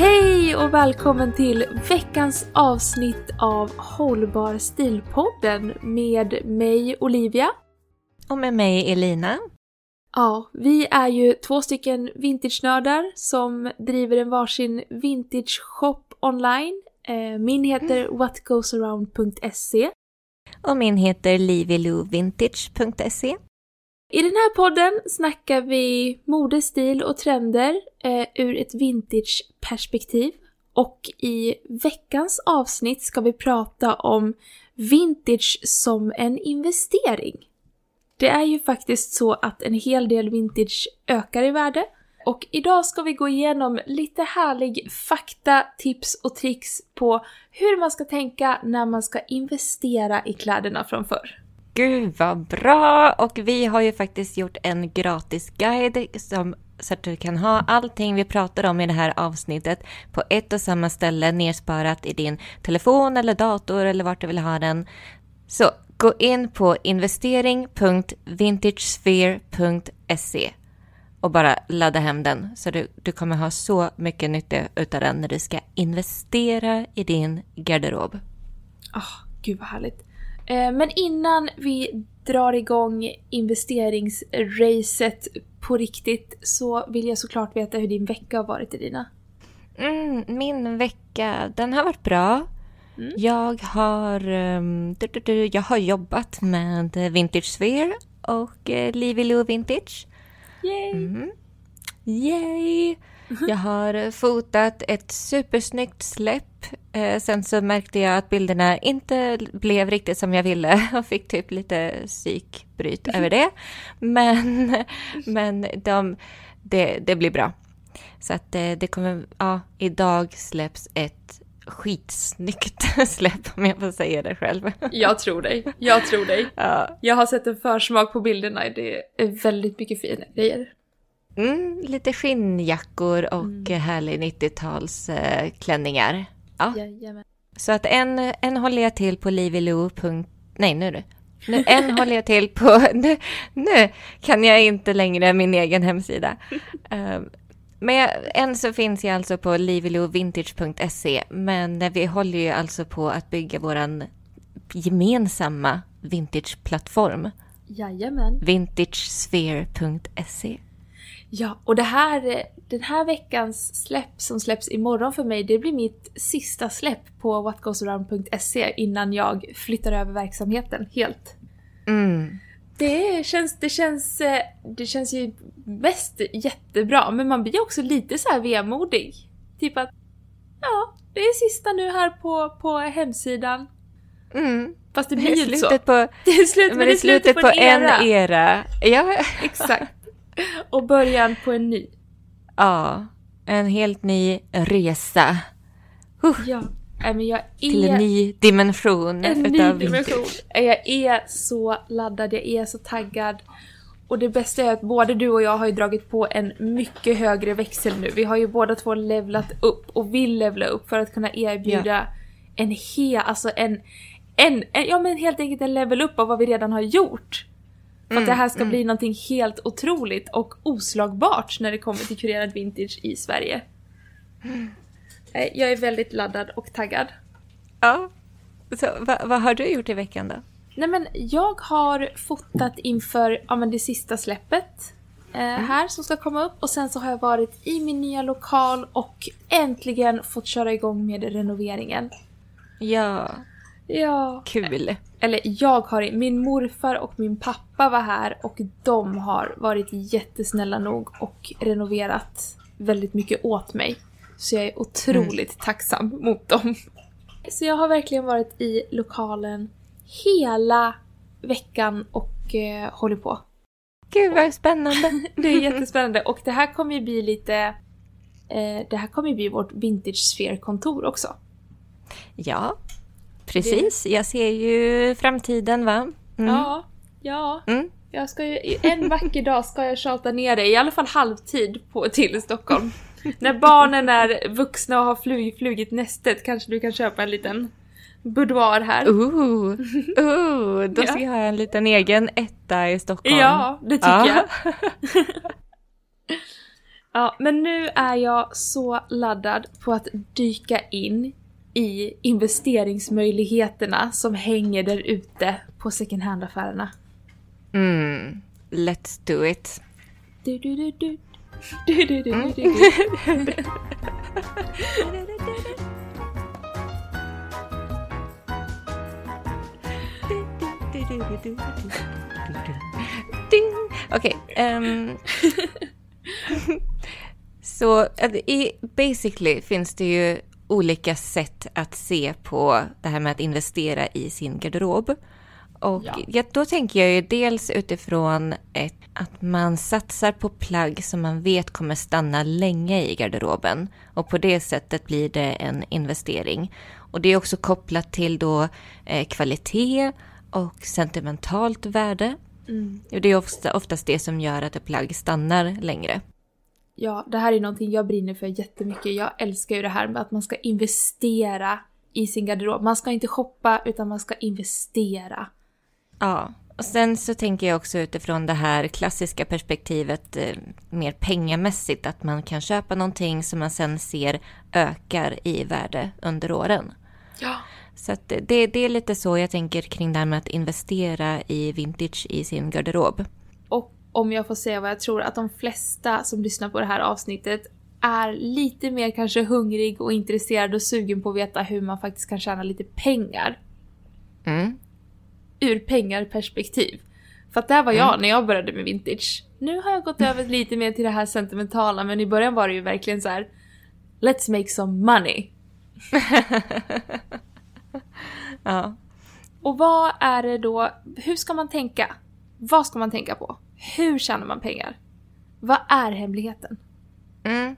Hej och välkommen till veckans avsnitt av Hållbar stilpodden med mig Olivia. Och med mig Elina. Ja, vi är ju två stycken vintage-nördar som driver en varsin vintage-shop online. Eh, Min heter whatgoesaround.se. Och min heter liviluvintage.se. I den här podden snackar vi mode, stil och trender eh, ur ett vintage-perspektiv. Och i veckans avsnitt ska vi prata om vintage som en investering. Det är ju faktiskt så att en hel del vintage ökar i värde. Och idag ska vi gå igenom lite härlig fakta, tips och tricks på hur man ska tänka när man ska investera i kläderna från förr. Gud vad bra! Och vi har ju faktiskt gjort en gratis guide som, så att du kan ha allting vi pratar om i det här avsnittet på ett och samma ställe nersparat i din telefon eller dator eller vart du vill ha den. Så gå in på investering.vintagesphere.se och bara ladda hem den. Så du, du kommer ha så mycket nytta utav den när du ska investera i din garderob. Oh, gud vad härligt. Eh, Men innan vi drar igång investeringsracet på riktigt så vill jag såklart veta hur din vecka har varit Elina. Mm, min vecka, den har varit bra. Mm. Jag har, du, du, du, jag har jobbat med Vintage Sphere och uh, Livy Lou Vintage. Yay! Mm. Yay! Jag har eh, fotat ett supersnyggt släpp. Eh, sen så märkte jag att bilderna inte blev riktigt som jag ville och fick typ lite psykbryt över det. Men, men de, det, det blir bra. Så att det, det kommer, ja, idag släpps ett skitsnyggt släpp om jag får säga det själv. Jag tror dig, jag tror dig. Ja. Jag har sett en försmak på bilderna, det är väldigt mycket fina grejer. Mm, lite skinnjackor och härlig 90-talsklänningar. ja. Jajamän. Så att en, en håller jag till på liviloo. Nej, nu du. Nu, en håller jag till på... Nu, nu kan jag inte längre min egen hemsida. Um, men jag, än så finns jag alltså på livilovintage.se. Men vi håller ju alltså på att bygga våran gemensamma vintageplattform. Jajamän. Vintagesphere.se. Ja, och det här, den här veckans släpp som släpps imorgon för mig, det blir mitt sista släpp på whatgoesaround.se innan jag flyttar över verksamheten helt. Mm. Det känns, det känns, det känns ju mest jättebra, men man blir också lite så här vemodig. Typ att, ja, det är sista nu här på, på hemsidan. Mm. Fast det blir ju inte så. slutet på, Det är slut, men det är slutet på en era. Ja. Exakt. Och början på en ny. Ja, en helt ny resa. Huh, Ja. Men jag är... till en ny dimension. En ny utav dimension. vintage. Jag är så laddad, jag är så taggad. Och det bästa är att både du och jag har ju dragit på en mycket högre växel nu. Vi har ju båda två levlat upp och vill levla upp för att kunna erbjuda en hel, alltså en, en, en, ja men helt enkelt en level upp av vad vi redan har gjort. För att det här ska bli någonting helt otroligt och oslagbart när det kommer till kurerad vintage i Sverige. Eh, Jag är väldigt laddad och taggad. Ja. Så, vad, vad har du gjort i veckan då? Nej men jag har fotat inför ja, men det sista släppet eh, här som ska komma upp och sen så har jag varit i min nya lokal och äntligen fått köra igång med renoveringen. Ja, Ja, kul. Eller jag har, min morfar och min pappa var här och de har varit jättesnälla nog och renoverat väldigt mycket åt mig. Så jag är otroligt mm. tacksam mot dem. Så jag har verkligen varit i lokalen hela veckan och eh, håller på. Gud vad spännande! det är jättespännande och det här kommer ju bli lite... Eh, det här kommer ju bli vårt Vintage Sphere-kontor också. Ja, precis. Jag ser ju framtiden va? Mm. Ja, ja. Mm. Jag ska ju, en vacker dag ska jag tjata ner dig, i alla fall halvtid, på, till Stockholm. När barnen är vuxna och har flug, flugit nästet kanske du kan köpa en liten boudoir här. Ooh, ooh, då ska ja. jag ha en liten egen etta i Stockholm. Ja, det tycker ja. jag. ja, men nu är jag så laddad på att dyka in i investeringsmöjligheterna som hänger där ute på second hand-affärerna. Mm, let's do it. Du, du, du, du. Du, du, du, du, du. Okej. Ehm. så i basically finns det ju olika sätt att se på det här med att investera i sin garderob. Och ja. då tänker jag ju dels utifrån ett, att man satsar på plagg som man vet kommer stanna länge i garderoben. Och på det sättet blir det en investering. Och det är också kopplat till då eh, kvalitet och sentimentalt värde. Mm. Det är ofta, oftast det som gör att ett plagg stannar längre. Ja, det här är någonting jag brinner för jättemycket. Jag älskar ju det här med att man ska investera i sin garderob. Man ska inte shoppa utan man ska investera. Ja, och sen så tänker jag också utifrån det här klassiska perspektivet eh, mer pengamässigt att man kan köpa någonting som man sen ser ökar i värde under åren. Ja. Så det, det är lite så jag tänker kring det här med att investera i vintage i sin garderob. Om jag får säga vad jag tror, att de flesta som lyssnar på det här avsnittet är lite mer kanske hungrig och intresserad och sugen på att veta hur man faktiskt kan tjäna lite pengar. Mm. Ur pengarperspektiv. För att där var jag mm. när jag började med vintage. Nu har jag gått över lite mer till det här sentimentala men i början var det ju verkligen så här. Let's make some money. ja. Och vad är det då, hur ska man tänka? Vad ska man tänka på? Hur tjänar man pengar? Vad är hemligheten? Mm.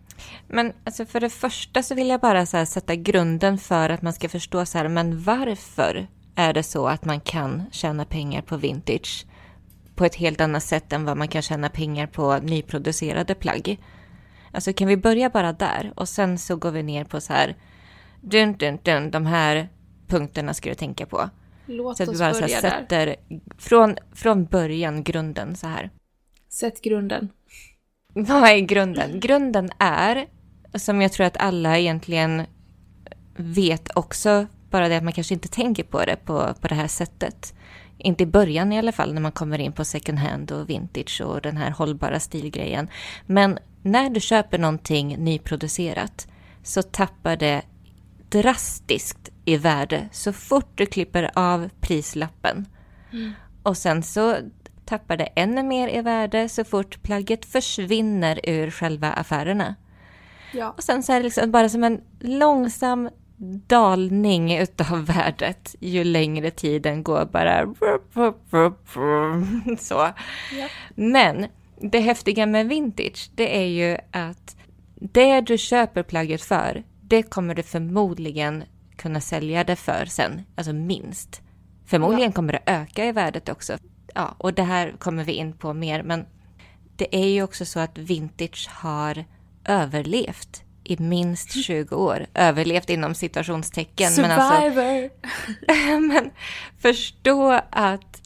Men alltså för det första så vill jag bara så sätta grunden för att man ska förstå så här, men varför är det så att man kan tjäna pengar på vintage på ett helt annat sätt än vad man kan tjäna pengar på nyproducerade plagg? Alltså kan vi börja bara där och sen så går vi ner på så här, dun, dun, dun, de här punkterna ska du tänka på. Låt så att vi bara så sätter där. Från, från början grunden så här. Sätt grunden. Vad är grunden? Grunden är, som jag tror att alla egentligen vet också, bara det att man kanske inte tänker på det på, på det här sättet. Inte i början i alla fall när man kommer in på second hand och vintage och den här hållbara stilgrejen. Men när du köper någonting nyproducerat så tappar det drastiskt i värde så fort du klipper av prislappen. Mm. Och sen så tappar det ännu mer i värde så fort plagget försvinner ur själva affärerna. Ja. Och sen så är det liksom bara som en långsam dalning utav värdet ju längre tiden går bara så. Ja. Men det häftiga med vintage det är ju att det du köper plagget för det kommer du förmodligen kunna sälja det för sen, alltså minst. Förmodligen ja. kommer det öka i värdet också. Ja, och det här kommer vi in på mer, men det är ju också så att vintage har överlevt i minst 20 år. Överlevt inom situationstecken. Survivor! Men, alltså, men förstå att,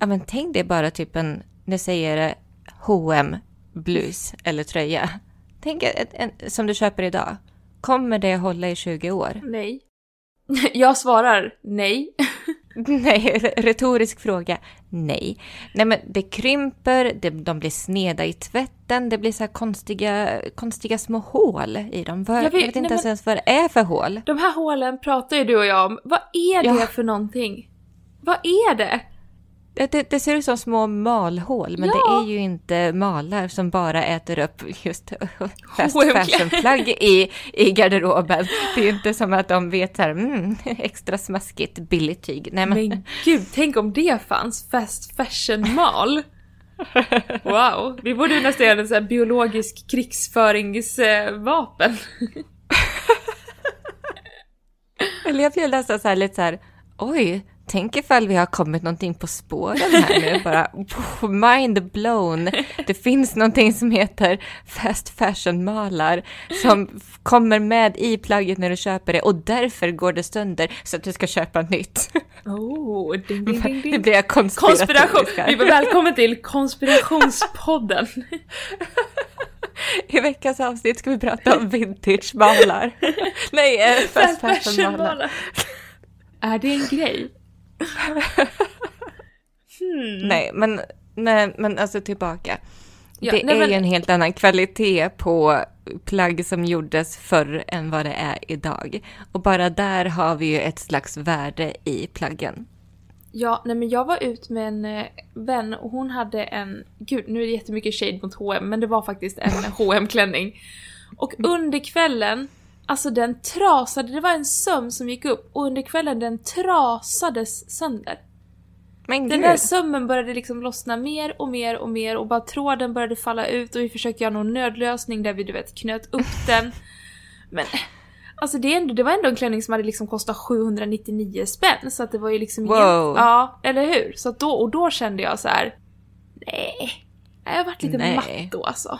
ja men tänk dig bara typ en, nu säger det H&M blus eller tröja. Tänk en, en, som du köper idag. Kommer det hålla i 20 år? Nej. Jag svarar nej. nej, retorisk fråga. Nej. Nej men det krymper, det, de blir sneda i tvätten, det blir så konstiga, konstiga små hål i dem. Var, jag vet, jag vet inte nej, ens vad det är för hål. De här hålen pratar ju du och jag om. Vad är det ja. för någonting? Vad är det? Det, det ser ut som små malhål, men Ja. det är ju inte malar som bara äter upp just fast fashion-plagg i, i garderoben. Det är ju inte som att de vet här, mm, extra smaskigt, billigt tyg. Nej, men, Men gud, tänk om det fanns fast fashion mal. Wow, vi borde nästan göra en sån här biologisk krigsföringsvapen. Eller jag blir nästan så här lite så här, oj, tänk ifall vi har kommit någonting på spåren här nu, bara mind blown. Det finns någonting som heter fast fashion-malar som kommer med i plagget när du köper det och därför går det sönder så att du ska köpa nytt. Oh, ding, ding, ding, ding. blir Konspiration! välkommen till konspirationspodden. I veckans avsnitt ska vi prata om vintage-malar. Nej, eh, fast fashion-malar. Är det en grej? Hmm. Nej, men, nej, men alltså tillbaka. Ja, det nej, är men- ju en helt annan kvalitet på plagg som gjordes förr än vad det är idag. Och bara där har vi ju ett slags värde i plaggen. Ja, nej men jag var ut med en eh, vän och hon hade en, gud nu är det jättemycket shade mot H&M men det var faktiskt en hm klänning Och under kvällen, alltså den trasade, det var en söm som gick upp och under kvällen den trasades sönder. Men Den gud, där sömmen började liksom lossna mer och mer och mer och bara tråden började falla ut och vi försökte göra någon nödlösning där vi du vet knöt upp den. Men alltså det, ändå, det var ändå en klänning som hade liksom kostat 799 spänn så att det var ju liksom ingen... Wow. Ja, eller hur? Så då, och då kände jag så här. Nej. Jag har varit lite Nej. matt då alltså.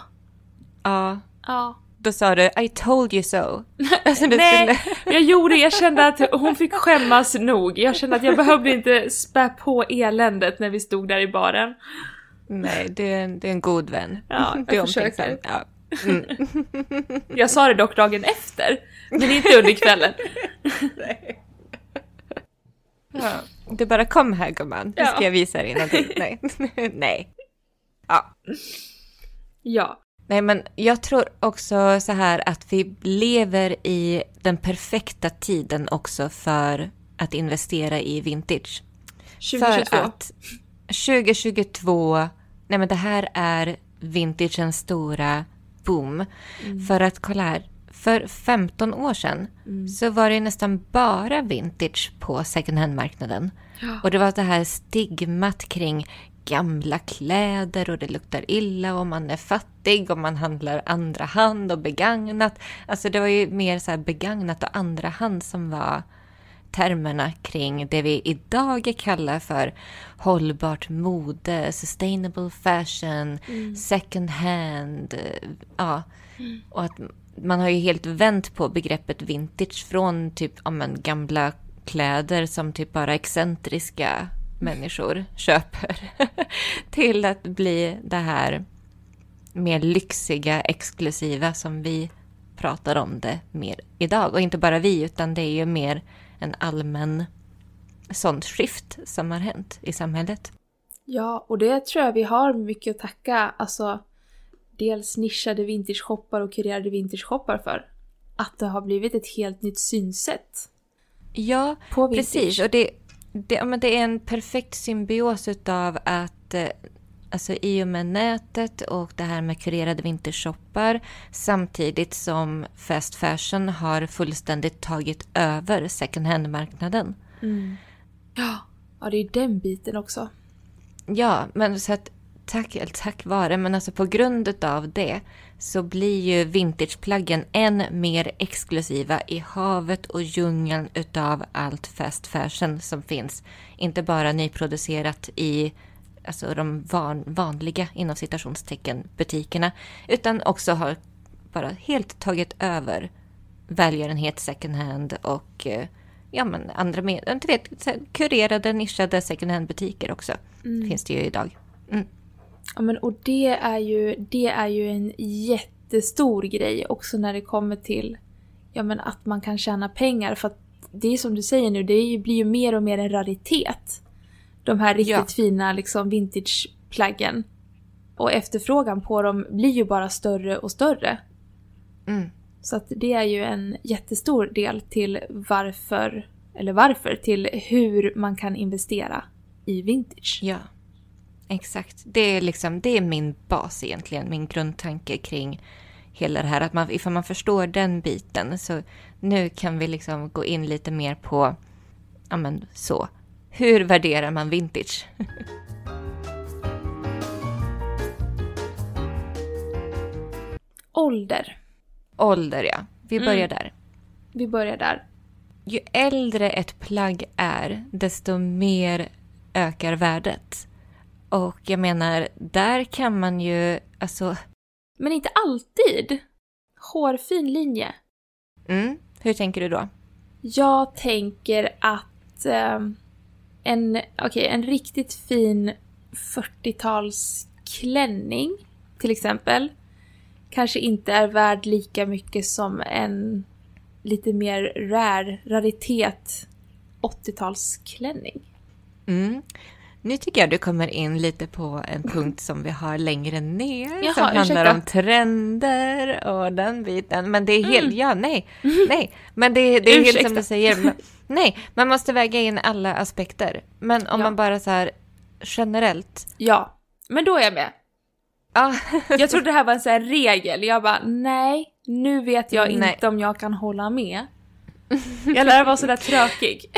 ja, Ja. Då sa du I told you so. Alltså, du Nej, skulle- jag gjorde. Jag kände att hon fick skämmas nog. Jag kände att jag behövde inte spä på eländet när vi stod där i baren. Nej, det är, en- det är en god vän. Ja, jag det är försöker. Ja. Mm. Jag sa det dock dagen efter, men inte under kvällen. Ja. Du bara kom här gumman, nu ska jag visa dig någonting. Nej. Nej. Ja. Ja. Nej, men jag tror också så här att vi lever i den perfekta tiden också för att investera i vintage. 2022. För att 2022, nej men det här är vintagens stora boom. För att kolla här, för 15 år sedan så var det nästan bara vintage på second hand-marknaden. Ja. Och det var det här stigmat kring gamla kläder och det luktar illa och man är fattig och man handlar andra hand och begagnat. Alltså det var ju mer så här begagnat och andra hand som var termerna kring det vi idag kallar för hållbart mode, sustainable fashion, second hand. eh, Ja. Och att man har ju helt vänt på begreppet vintage från typ ja, men, gamla kläder som typ bara excentriska människor köper till att bli det här mer lyxiga, exklusiva som vi pratar om det mer idag. Och inte bara vi, utan det är ju mer en allmän sånt skift som har hänt i samhället. Ja, och det tror jag vi har mycket att tacka, alltså dels nischade vintage-shoppar och kurerade vintage-shoppar för. Att det har blivit ett helt nytt synsätt Ja, precis. Och det, det, men det är en perfekt symbios utav att eh, Alltså i och med nätet och det här med kurerade vintershoppar samtidigt som fast fashion har fullständigt tagit över second hand-marknaden. Mm. Ja, ja, det är den biten också. Ja, men så att tack, eller tack vare, men alltså på grund av det så blir ju vintageplaggen än mer exklusiva i havet och djungeln utav allt fast fashion som finns. Inte bara nyproducerat i alltså de van, vanliga inom citationstecken butikerna utan också har bara helt tagit över välgörenhet second hand och eh, ja, men andra med, du vet, kurerade, nischade second hand-butiker också. Finns det ju idag. Mm. Ja, men och det är ju, det är ju en jättestor grej också när det kommer till ja, men att man kan tjäna pengar. För att det är som du säger nu, det blir ju mer och mer en raritet. De här riktigt Ja. fina liksom vintageplaggen. Och efterfrågan på dem blir ju bara större och större. Mm. Så att det är ju en jättestor del till varför eller varför, till hur man kan investera i vintage. Ja, exakt. Det är, liksom, det är min bas egentligen, min grundtanke kring hela det här. Att man, ifall man förstår den biten så nu kan vi liksom gå in lite mer på, ja men så, hur värderar man vintage? Ålder. Ålder ja, vi börjar Mm. där. Vi börjar där. Ju äldre ett plagg är, desto mer ökar värdet. Och jag menar, där kan man ju, alltså, Men inte alltid. Hårfin linje. mm, hur tänker du då? Jag tänker att ehm, en, okej, en riktigt fin 40-talsklänning till exempel kanske inte är värd lika mycket som en lite mer rare raritet 80-talsklänning. Mm. Nu tycker jag du kommer in lite på en punkt som vi har längre ner. Jaha, som handlar ursäkta. om trender och den biten. Men det är helt, Mm. ja nej, nej. Men det, det är helt som du säger. Men, nej, man måste väga in alla aspekter. Men om Ja. man bara så här generellt. Ja, men då är jag med. Ja, Jag trodde det här var en sån här regel. Jag bara, nej, nu vet jag Nej. inte om jag kan hålla med. Jag lär vara sådär tråkig.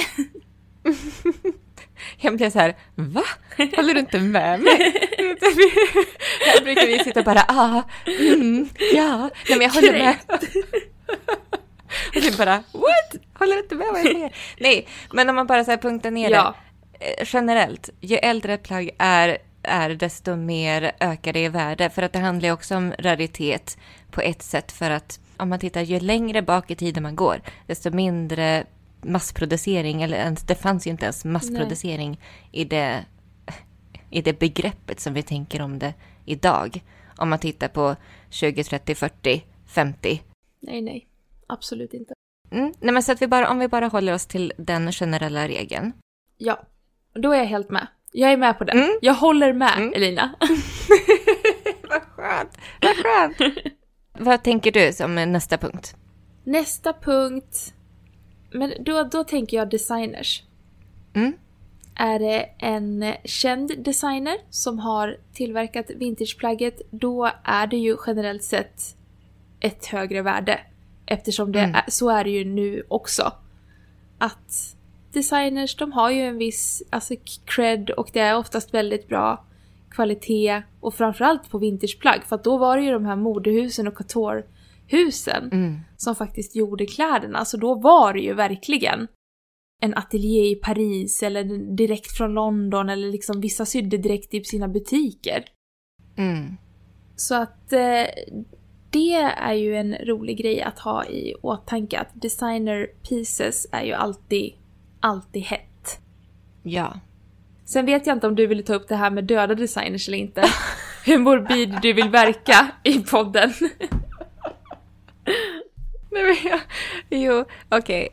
jag blev så här, va? Håller du inte med mig? Här brukar vi sitta och bara, ah, mm, ja, nej men jag håller med. Och du bara, what? Håller du inte med vad jag säger? Nej, men om man bara så här punktar ner Ja, det. eh, Generellt, ju äldre ett plagg är, är, desto mer ökar det i värde. För att det handlar ju också om raritet på ett sätt. För att om man tittar, ju längre bak i tiden man går, desto mindre massproducering, eller ens, det fanns ju inte ens massproducering i det, i det begreppet som vi tänker om det idag. Om man tittar på 20, 30, 40, 50. nej, nej. Absolut inte. Mm. Nej, men så att vi bara, om vi bara håller oss till den generella regeln. Ja, då är jag helt med. Jag är med på det. Mm. Jag håller med, Mm. Elina. Vad skönt! Vad skönt! Vad tänker du som nästa punkt? Nästa punkt. Men då, då tänker jag designers. Mm. Är det en känd designer som har tillverkat vintageplagget, då är det ju generellt sett ett högre värde. Eftersom det Mm. är, så är det ju nu också. Att designers, de har ju en viss alltså, cred och det är oftast väldigt bra kvalitet och framförallt på vintageplagg för att då var det ju de här modehusen och couturehusen Mm. som faktiskt gjorde kläderna. Så då var det ju verkligen en ateljé i Paris eller direkt från London eller liksom vissa sydde direkt i sina butiker. Mm. Så att eh, det är ju en rolig grej att ha i åtanke att designer pieces är ju alltid, alltid hett. Ja. Sen vet jag inte om du vill ta upp det här med döda designers eller inte. Hur morbid du vill verka i podden. Nej, men jag, jo, okej.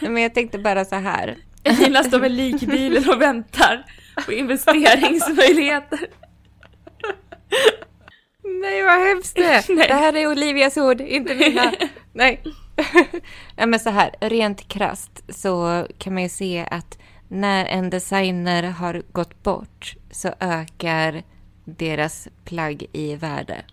Nej, Men jag tänkte bara så här. Elina står med likbilen och väntar på investeringsmöjligheter. Nej, vad hemskt det. Det här är Olivias ord, inte mina. Nej. ja, men så här, rent krasst så kan man ju se att när en designer har gått bort så ökar deras plagg i värde.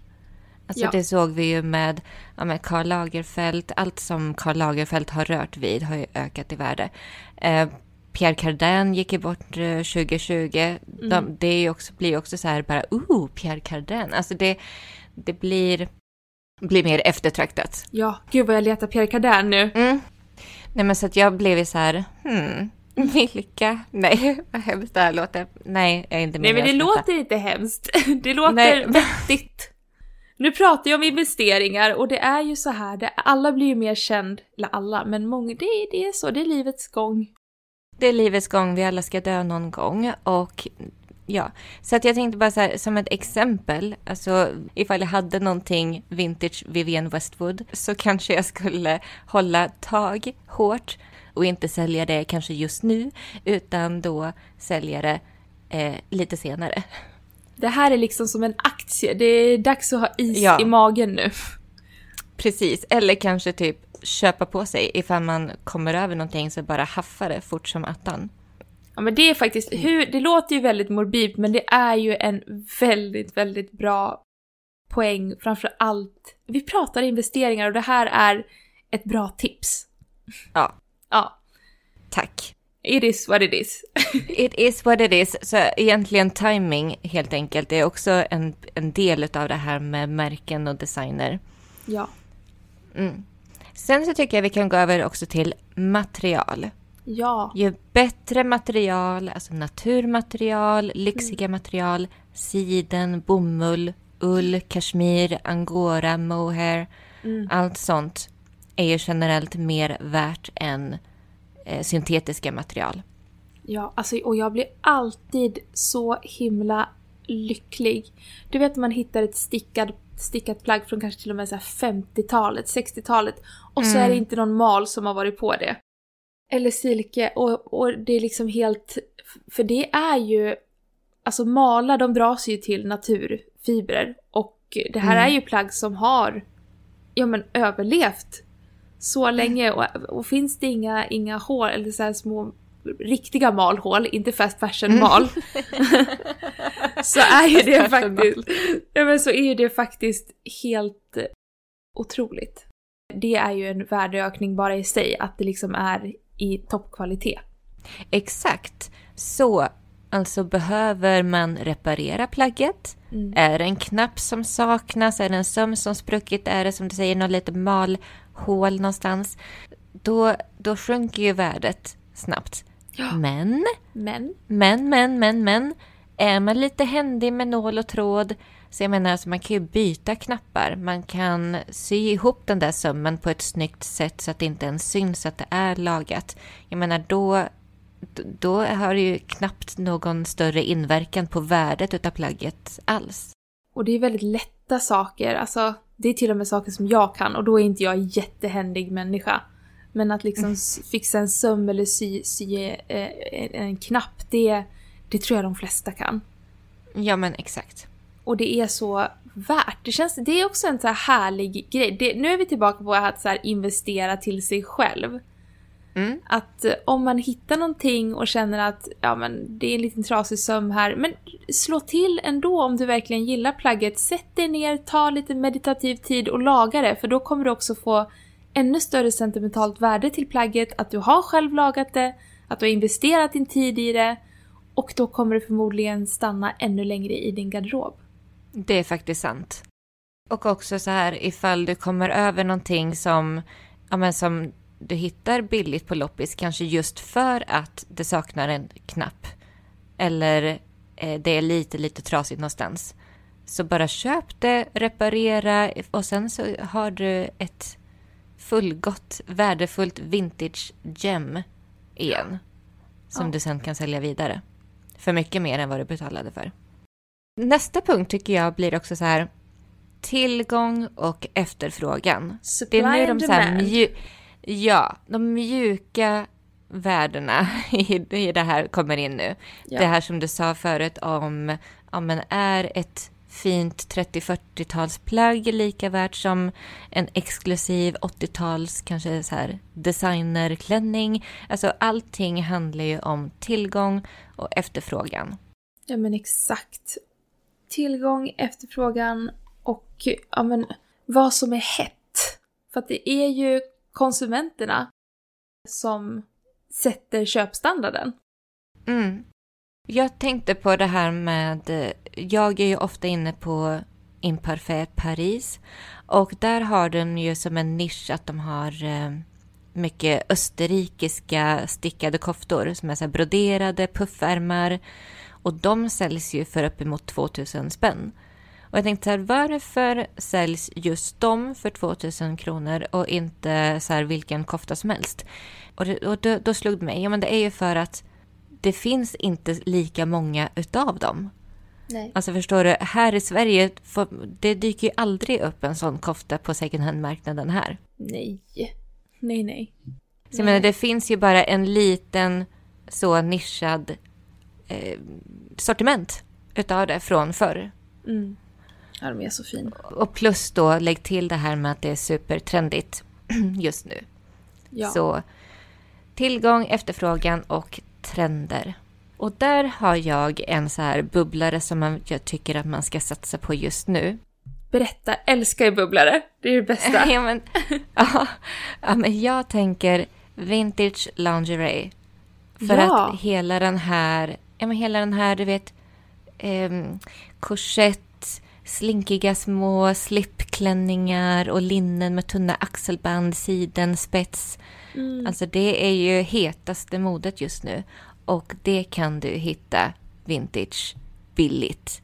Alltså Ja. det såg vi ju med, ja, med Karl Lagerfeld. Allt som Karl Lagerfeld har rört vid har ju ökat i värde. Eh, Pierre Cardin gick ju bort eh, 2020. De, det också, blir också så här bara, oh, Pierre Cardin. Alltså det, det blir, blir mer eftertraktat. Ja, gud vad jag letar Pierre Cardin nu. Mm. Nej men så att jag blev ju så här, hmm, vilka? Nej, vad hemskt det här låter. Nej, jag är inte Nej med men det låter inte hemskt. Det låter Nej. vettigt. Nu pratar jag om investeringar och det är ju så här, det, alla blir ju mer känd, eller alla, men många, det, är- det är så, det är livets gång. Det är livets gång, vi alla ska dö någon gång. Och ja, så att jag tänkte bara så här, som ett exempel, alltså ifall jag hade någonting vintage Vivienne Westwood så kanske jag skulle hålla tag hårt och inte sälja det kanske just nu, utan då sälja det eh, lite senare. Det här är liksom som en aktie, det är dags att ha is Ja. i magen nu. Precis, eller kanske typ köpa på sig ifall man kommer över någonting så bara haffa det fort som attan. Ja men det är faktiskt, hur, det låter ju väldigt morbid men det är ju en väldigt, väldigt bra poäng framför allt. Vi pratar investeringar och det här är ett bra tips. Ja. Ja. Tack. It is what it is. It is what it is. Så egentligen timing helt enkelt är också en, en del av det här med märken och designer. Ja. Mm. Sen så tycker jag vi kan gå över också till material. Ja. Ju bättre material, alltså naturmaterial, lyxiga material, siden, bomull, ull, kashmir, angora, mohair, Mm. allt sånt är ju generellt mer värt än eh, syntetiska material. Ja, alltså och jag blir alltid så himla lycklig. Du vet när man hittar ett stickad, stickat plagg från kanske till och med så här 50-talet, 60-talet och så Mm. är det inte någon mal som har varit på det. Eller silke och, och det är liksom helt... För det är ju... Alltså malar de dras ju till naturfibrer och det här Mm. är ju plagg som har ja men överlevt så länge och, och finns det inga, inga hål eller så små riktiga malhål, inte fast fashion mal. så är ju det faktiskt, ja men så är ju det faktiskt helt otroligt. Det är ju en värdeökning bara i sig, att det liksom är i toppkvalitet. Exakt. Så alltså behöver man reparera plagget? Mm. Är det en knapp som saknas? Är det en söm som spruckit? Är det som du säger något litet malhål någonstans? Då, då sjunker ju värdet snabbt. Ja. Men, Men, men, men, men, men. Är man lite händig med nål och tråd så jag menar, alltså man kan ju byta knappar. Man kan sy ihop den där sömmen på ett snyggt sätt så att det inte ens syns att det är lagat. Jag menar, då, då har det ju knappt någon större inverkan på värdet utav plagget alls. och det är väldigt lätta saker, alltså det är till och med saker som jag kan och då är inte jag en jättehändig människa. Men att liksom s- fixa en söm eller sy, sy eh, en knapp, det, det tror jag de flesta kan. Ja, men exakt. Och det är så värt. Det, känns, det är också en så här härlig grej. Det, nu är vi tillbaka på att så investera till sig själv. Mm. Att eh, om man hittar någonting och känner att ja, men det är en liten trasig söm här, men slå till ändå om du verkligen gillar plagget. Sätt dig ner, ta lite meditativ tid och laga det, för då kommer du också få ännu större sentimentalt värde till plagget, att du har själv lagat det, att du har investerat din tid i det och då kommer det förmodligen stanna ännu längre i din garderob. Det är faktiskt sant. Och också så här ifall du kommer över någonting som, ja, men som du hittar billigt på loppis, kanske just för att det saknar en knapp. Eller eh, det är lite, lite trasigt någonstans. Så bara köp det, reparera och sen så har du ett fullgott, värdefullt vintage gem igen. Som Ja. du sen kan sälja vidare. För mycket mer än vad du betalade för. Nästa punkt tycker jag blir också så här tillgång och efterfrågan. Supply Det är nu and de så här demand. Ja, de mjuka värdena i, i det här kommer in nu. Ja. Det här som du sa förut om, ja men är ett fint 30-40-talsplagg lika värt som en exklusiv 80-tals kanske så här designerklänning. Alltså allting handlar ju om tillgång och efterfrågan. Ja men exakt. Tillgång, efterfrågan och ja, men, vad som är hett. För att det är ju konsumenterna som sätter köpstandarden. Mm. Jag tänkte på det här med, jag är ju ofta inne på Imparfait Paris och där har de ju som en nisch att de har eh, mycket österrikiska stickade koftor som är så här broderade, puffärmar och de säljs ju för uppemot 2000 spänn. Och jag tänkte så här, varför säljs just de för 2000 kronor och inte så här vilken kofta som helst? Och, det, och då, då slog det mig, ja men det är ju för att det finns inte lika många utav dem. Nej. Alltså förstår du, här i Sverige, får- det dyker ju aldrig upp en sån kofta på second hand-marknaden här. Nej. Nej, nej. Så jag menar, det finns ju bara en liten så nischad eh, sortiment utav det från förr. Mm. Ja, de är så fin. Och plus då, lägg till det här med att det är supertrendigt just nu. Ja. Så tillgång, efterfrågan och trender. Och där har jag en så här bubblare som man, jag tycker att man ska satsa på just nu. Berätta, älskar ju bubblare. Det är det bästa. ja, men, ja, ja, men jag tänker vintage lingerie. För Ja. att hela den här, ja men hela den här, du vet, um, korsett, slinkiga små slipklänningar och linnen med tunna axelband, siden, spets. Mm. Alltså det är ju hetaste modet just nu. Och det kan du hitta vintage billigt.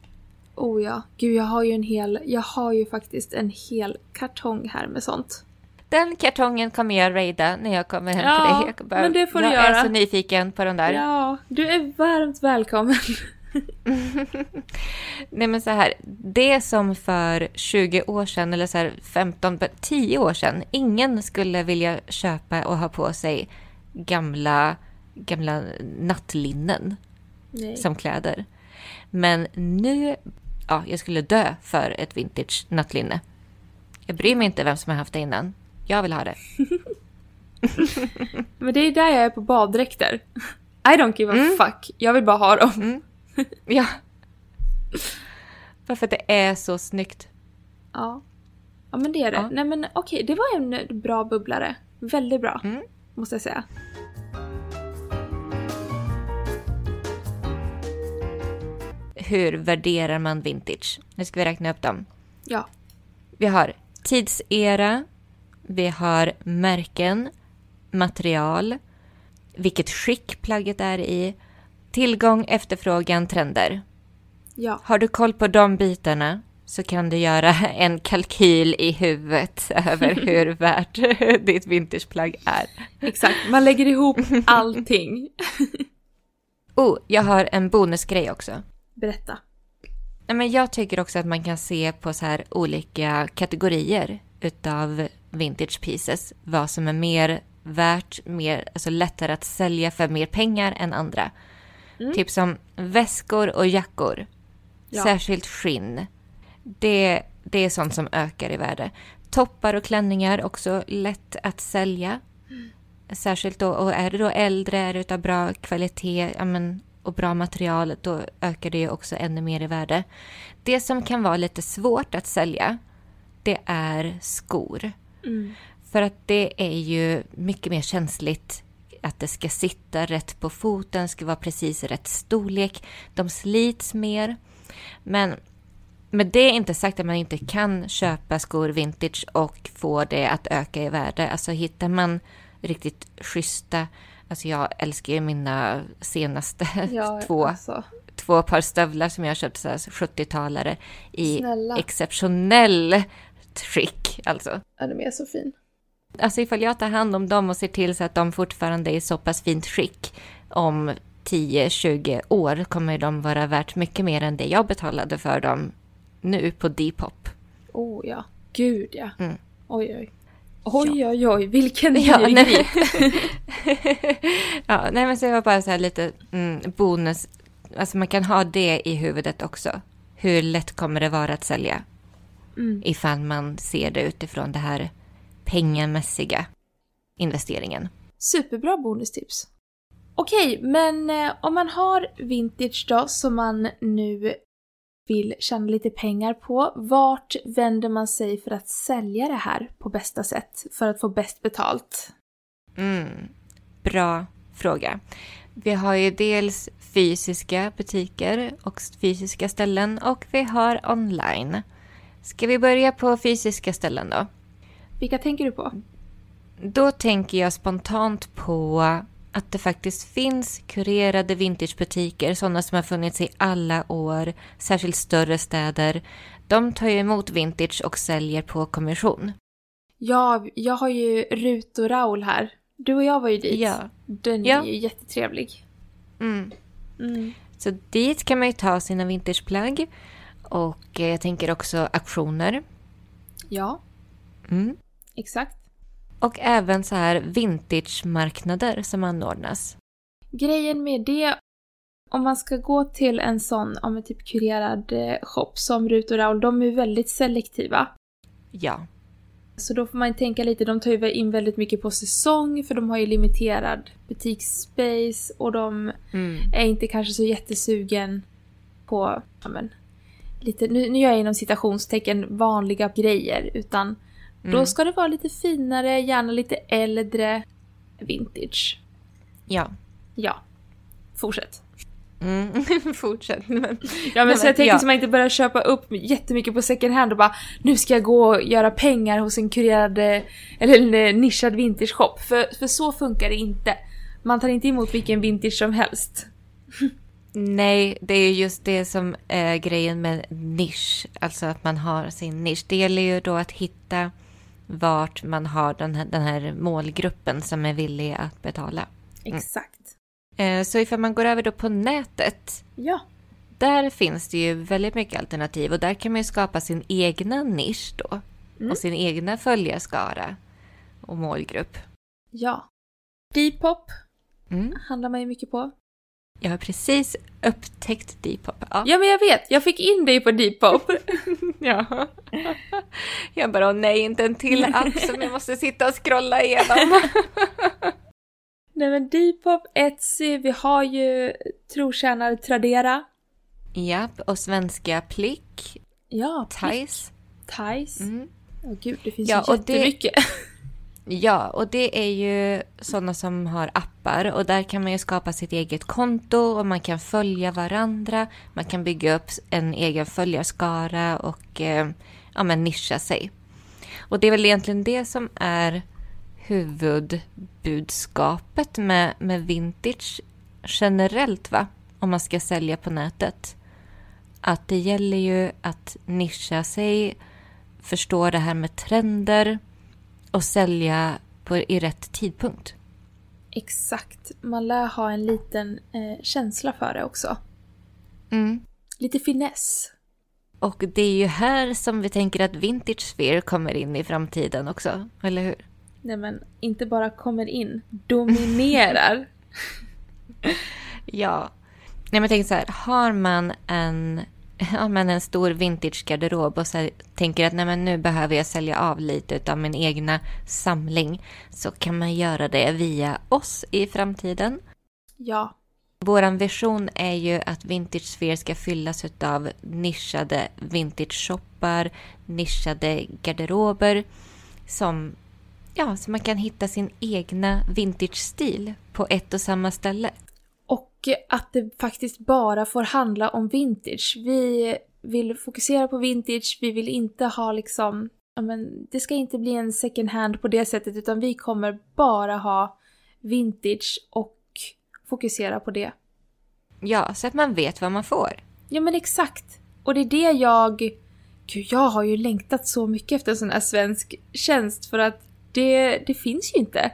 Oh ja, gud jag har ju en hel, jag har ju faktiskt en hel kartong här med sånt. Den kartongen kommer jag raida när jag kommer hem Ja, till dig. Jag, bara- men det får du jag göra. är så nyfiken på de där. Ja, du är varmt välkommen. Nej men så här, det som för 20 år sedan eller så här 15, 10 år sedan, ingen skulle vilja köpa och ha på sig gamla, gamla nattlinnen Nej. som kläder. Men nu, ja, jag skulle dö för ett vintage nattlinne. Jag bryr mig inte vem som har haft det innan. Jag vill ha det. Men det är där jag är på baddräkter. I don't give a Mm. fuck. Jag vill bara ha dem. Ja. Bara för att det är så snyggt. Ja. Ja men det är det. Ja. Nej men okej, det var en bra bubblare. Väldigt bra. Mm. Måste jag säga. Hur värderar man vintage? Nu ska vi räkna upp dem. Ja. Vi har tidsera, vi har märken, material, vilket skick plagget är i, tillgång, efterfrågan, trender. Ja. Har du koll på de bitarna så kan du göra en kalkyl i huvudet över hur värt ditt vintageplagg är. Exakt. Man lägger ihop allting. Oh, jag har en bonusgrej också. Berätta. Nej, men jag tycker också att man kan se på så här olika kategorier utav vintage pieces. Vad som är mer värt, mer, alltså lättare att sälja för mer pengar än andra. Mm. Typ som väskor och jackor. Ja. Särskilt skinn. Det, det är sånt som ökar i värde. Toppar och klänningar också lätt att sälja. Särskilt då, och är det då äldre, är det utav bra kvalitet ja, men, och bra material, då ökar det ju också ännu mer i värde. Det som kan vara lite svårt att sälja, det är skor. Mm. För att det är ju mycket mer känsligt att det ska sitta rätt på foten, ska vara precis rätt storlek. De slits mer. Men med det inte sagt att man inte kan köpa skor vintage och få det att öka i värde. Alltså hittar man riktigt schyssta, alltså jag älskar ju mina senaste Ja, två, alltså. två par stövlar som jag köpte så här 70-talare i Snälla. exceptionell skick. Alltså. Ja, de är så fin. Alltså ifall jag tar hand om dem och ser till så att de fortfarande är i så pass fint skick om 10-20 år kommer de vara värt mycket mer än det jag betalade för dem nu på Depop. Oh ja. Gud ja. Mm. Oj oj. Oj oj oj, vilken Ja, nej. ja, nej men så det var bara så här lite mm, bonus. Alltså man kan ha det i huvudet också. Hur lätt kommer det vara att sälja? Mm. Ifall man ser det utifrån det här pengamässiga investeringen. Superbra bonustips. Okej, men eh, om man har vintage då som man nu vill tjäna lite pengar på, vart vänder man sig för att sälja det här på bästa sätt för att få bäst betalt? Mm, bra fråga. Vi har ju dels fysiska butiker och fysiska ställen och vi har online. Ska vi börja på fysiska ställen då? Vilka tänker du på? Då tänker jag spontant på att det faktiskt finns kurerade vintagebutiker, sådana som har funnits i alla år, särskilt större städer. De tar ju emot vintage och säljer på kommission. Ja, jag har ju Rut och Raul här. Du och jag var ju dit. Ja. Den Ja. är ju jättetrevlig. Mm. Mm. Så dit kan man ju ta sina vintageplagg. Och eh, jag tänker också auktioner. Ja, Mm. Exakt. Och även så här vintage-marknader som anordnas. Grejen med det om man ska gå till en sån, om en typ kurerad eh, shop som Rut och Raoul, de är väldigt selektiva. Ja. Så då får man tänka lite, de tar ju in väldigt mycket på säsong för de har ju limiterad butiksspace och de Mm. är inte kanske så jättesugen på, ja men, lite, nu, nu gör jag inom citationstecken vanliga grejer utan då Mm. ska det vara lite finare, gärna lite äldre, vintage. Ja. Ja, fortsätt. Mm. Fortsätt. Men, Ja men så jag tänker ja. så man inte börjar köpa upp jättemycket på second hand och bara nu ska jag gå och göra pengar hos en kurerad eh, eller en eh, nischad vintage shop. För, för så funkar det inte. Man tar inte emot vilken vintage som helst. Nej, det är just det som är grejen med nisch. Alltså att man har sin nisch. Det gäller ju då att hitta vart man har den här, den här målgruppen som är villig att betala. Exakt. Eh, Så ifall man går över då på nätet, Ja. där finns det ju väldigt mycket alternativ och där kan man ju skapa sin egna nisch då. Mm. Och sin egna följarskara och målgrupp. Ja. Depop Mm. handlar man ju mycket på. Jag har precis upptäckt Depop. Ja. Ja men jag vet, jag fick in dig på Depop. Ja. Jag bara, nej, inte en till app som jag måste sitta och scrolla igenom. Nej men Depop, Etsy, vi har ju trotjänare Tradera. Japp, och svenska Plick, Ja, Thais. Thais. Mm. Åh gud, det finns Ja, ju och det- jättemycket. Ja, och det är ju sådana som har appar och där kan man ju skapa sitt eget konto och man kan följa varandra. Man kan bygga upp en egen följarskara och eh, ja, men nischa sig. Och det är väl egentligen det som är huvudbudskapet med, med vintage generellt, va? Om man ska sälja på nätet. Att det gäller ju att nischa sig, förstå det här med trender och sälja på, i rätt tidpunkt. Exakt. Man lär ha en liten eh, känsla för det också. Mm. Lite finess. Och det är ju här som vi tänker att Vintage Sphere kommer in i framtiden också, eller hur? Nej men, inte bara kommer in, dominerar. Ja. Nej, men tänk så här, har man en, ja, men en stor vintage-garderob och så tänker att nej, men nu behöver jag sälja av lite av min egna samling så kan man göra det via oss i framtiden. ja. Vår vision är ju att Vintage Sphere ska fyllas av nischade vintage-shoppar, nischade garderober som, ja, så man kan hitta sin egna vintage-stil på ett och samma ställe. Och att det faktiskt bara får handla om vintage. Vi vill fokusera på vintage, vi vill inte ha liksom... Ja, men det ska inte bli en second hand på det sättet utan vi kommer bara ha vintage och fokusera på det. Ja, så att man vet vad man får. Ja men exakt. Och det är det jag... Gud, jag har ju längtat så mycket efter en sån här svensk tjänst för att det, det finns ju inte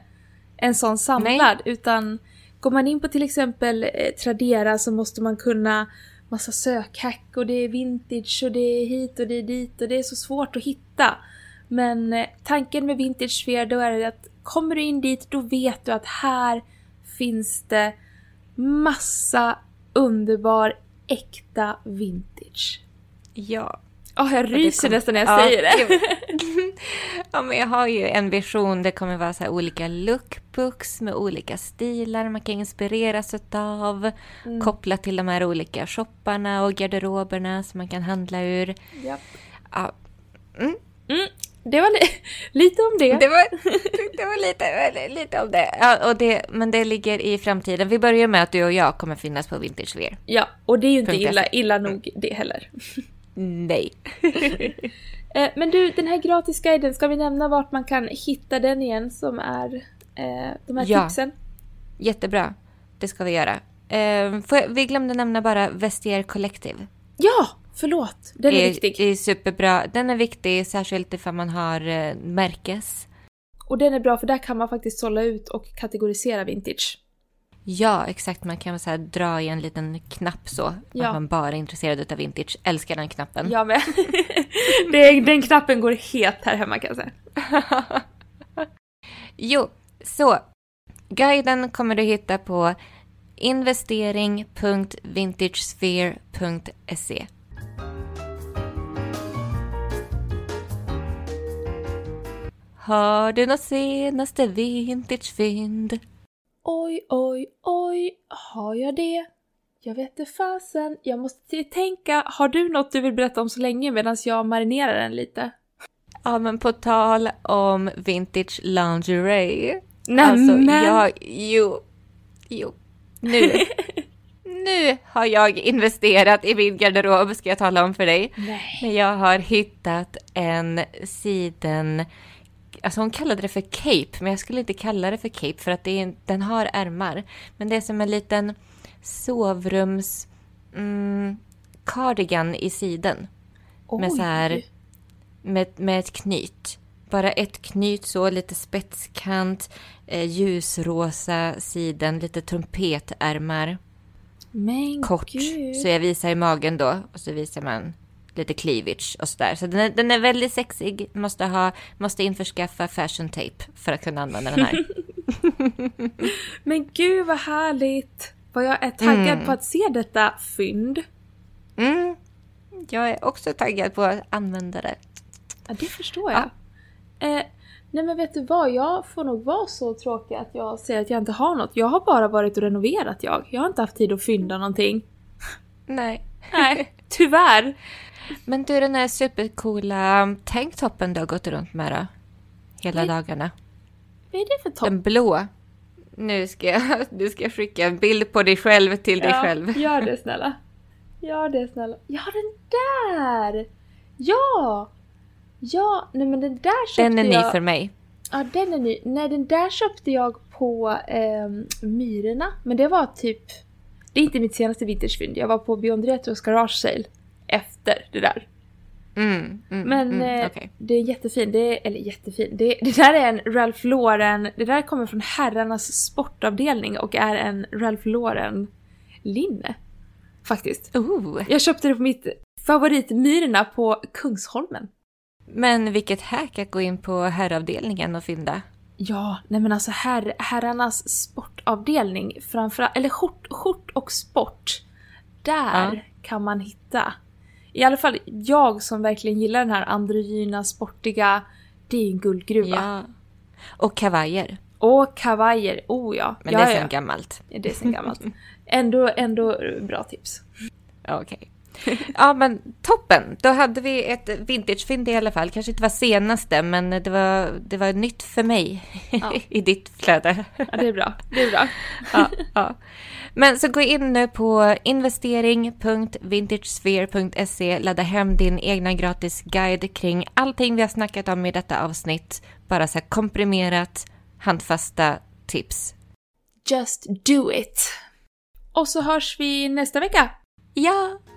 en sån samlad utan går man in på till exempel eh, Tradera så måste man kunna massa sökhack och det är vintage och det är hit och det är dit och det är så svårt att hitta. Men eh, tanken med Vintage Sphere då är det att kommer du in dit då vet du att här finns det massa underbar äkta vintage. Ja. Åh, jag ryser kom- nästan när jag Ja, säger det. ja, men jag har ju en vision. Det kommer vara så olika lookbooks med olika stilar man kan inspireras av. Mm. Kopplat till de här olika shopparna och garderoberna som man kan handla ur. Ja, Det var li- lite om det. det var, det var lite, lite om det. Ja, och det. Men det ligger i framtiden. Vi börjar med att du och jag kommer finnas på Vintage Wear. Ja, och det är ju inte illa, illa nog det heller. Nej. Eh, men du, den här gratisguiden, ska vi nämna vart man kan hitta den igen som är eh, de här Ja. tipsen? Jättebra. Det ska vi göra. Eh, jag, vi glömde nämna bara Vestiaire Collective. Ja, förlåt. Den är är, viktig. är superbra. Den är viktig, särskilt ifall man har eh, märkes. Och den är bra för där kan man faktiskt sålla ut och kategorisera vintage. Ja, exakt. Man kan så dra i en liten knapp så. Ja. Att man bara är intresserad av vintage. Älskar den knappen. Jag med. den knappen går het här hemma kan jag säga. Jo, så. Guiden kommer du hitta på investering.vintagesphere.se. Har du något senaste vintagefynd? Oj, oj, oj, har jag det? Jag vet inte fasen. Jag måste tänka, har du något du vill berätta om så länge medan jag marinerar den lite? Ja, men på tal om vintage lingerie. Nämen! Alltså, jag, jo, jo, nu, nu har jag investerat i min garderob, ska jag tala om för dig. Nej. Men jag har hittat en siden, alltså hon kallade det för cape, men jag skulle inte kalla det för cape för att det är, den har ärmar. Men det är som en liten sovrums mm, cardigan i siden. Med så här, Oj. med, med ett knyt. Bara ett knyt så, lite spetskant, eh, ljusrosa siden, lite trumpetärmar, Men kort. gud. Så jag visar i magen då och så visar man lite cleavage och sådär. Så den är, den är väldigt sexig, måste, ha, måste införskaffa fashion tape för att kunna använda den här. Men gud vad härligt! Vad jag är taggad Mm. på att se detta fynd. Mm. Jag är också taggad på att använda det. Ja, det förstår jag. Eh, nej men vet du vad, jag får nog vara så tråkig att jag säger att jag inte har något. Jag har bara varit och renoverat jag. Jag har inte haft tid att fynda någonting. Nej. Nej, tyvärr. Men du, den här supercoola tanktoppen du har gått runt med då? Hela Oj. dagarna. Vad är det för topp? Den blå. Nu ska, jag, nu ska jag skicka en bild på dig själv till dig själv. Gör det snälla. Gör det snälla. Ja, den där! Ja! Ja, nej men den där köpte Den är ny jag... för mig. Ja, den är ny. Nej, den där köpte jag på eh, Myrorna. Men det var typ... Det är inte mitt senaste vintagefynd. Jag var på Beyond Retros garage sale efter det där. Mm, mm, Men mm, eh, okej. det är jättefin. Det är, eller jättefin. Det, det där är en Ralph Lauren. Det där kommer från herrarnas sportavdelning och är en Ralph Lauren linne. Faktiskt. Oh, Jag köpte det på mitt favorit Myrorna på Kungsholmen. men vilket hack att gå in på herravdelningen och fynda. Ja, nej men alltså herr, herrarnas sportavdelning framförallt, eller skjort, skjort och sport. Där Ja. kan man hitta. I alla fall jag som verkligen gillar den här androgyna, sportiga, det är en guldgruva. Ja. Och kavajer. Och kavajer, oh ja. Men ja, det är ja. sen gammalt. Ja, det är sen gammalt. ändå, ändå bra tips. Okej. Ja men toppen! Då hade vi ett vintagefynd i alla fall. Kanske inte var senaste men det var, det var nytt för mig Ja. i ditt flöde. Ja, det är bra. Det är bra. ja, ja. Men så gå in nu på investering.vintagesphere.se, ladda hem din egna gratis guide kring allting vi har snackat om i detta avsnitt. Bara så här komprimerat, handfasta tips. Just do it. Och så hörs vi nästa vecka. Ja,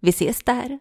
Vi ses där!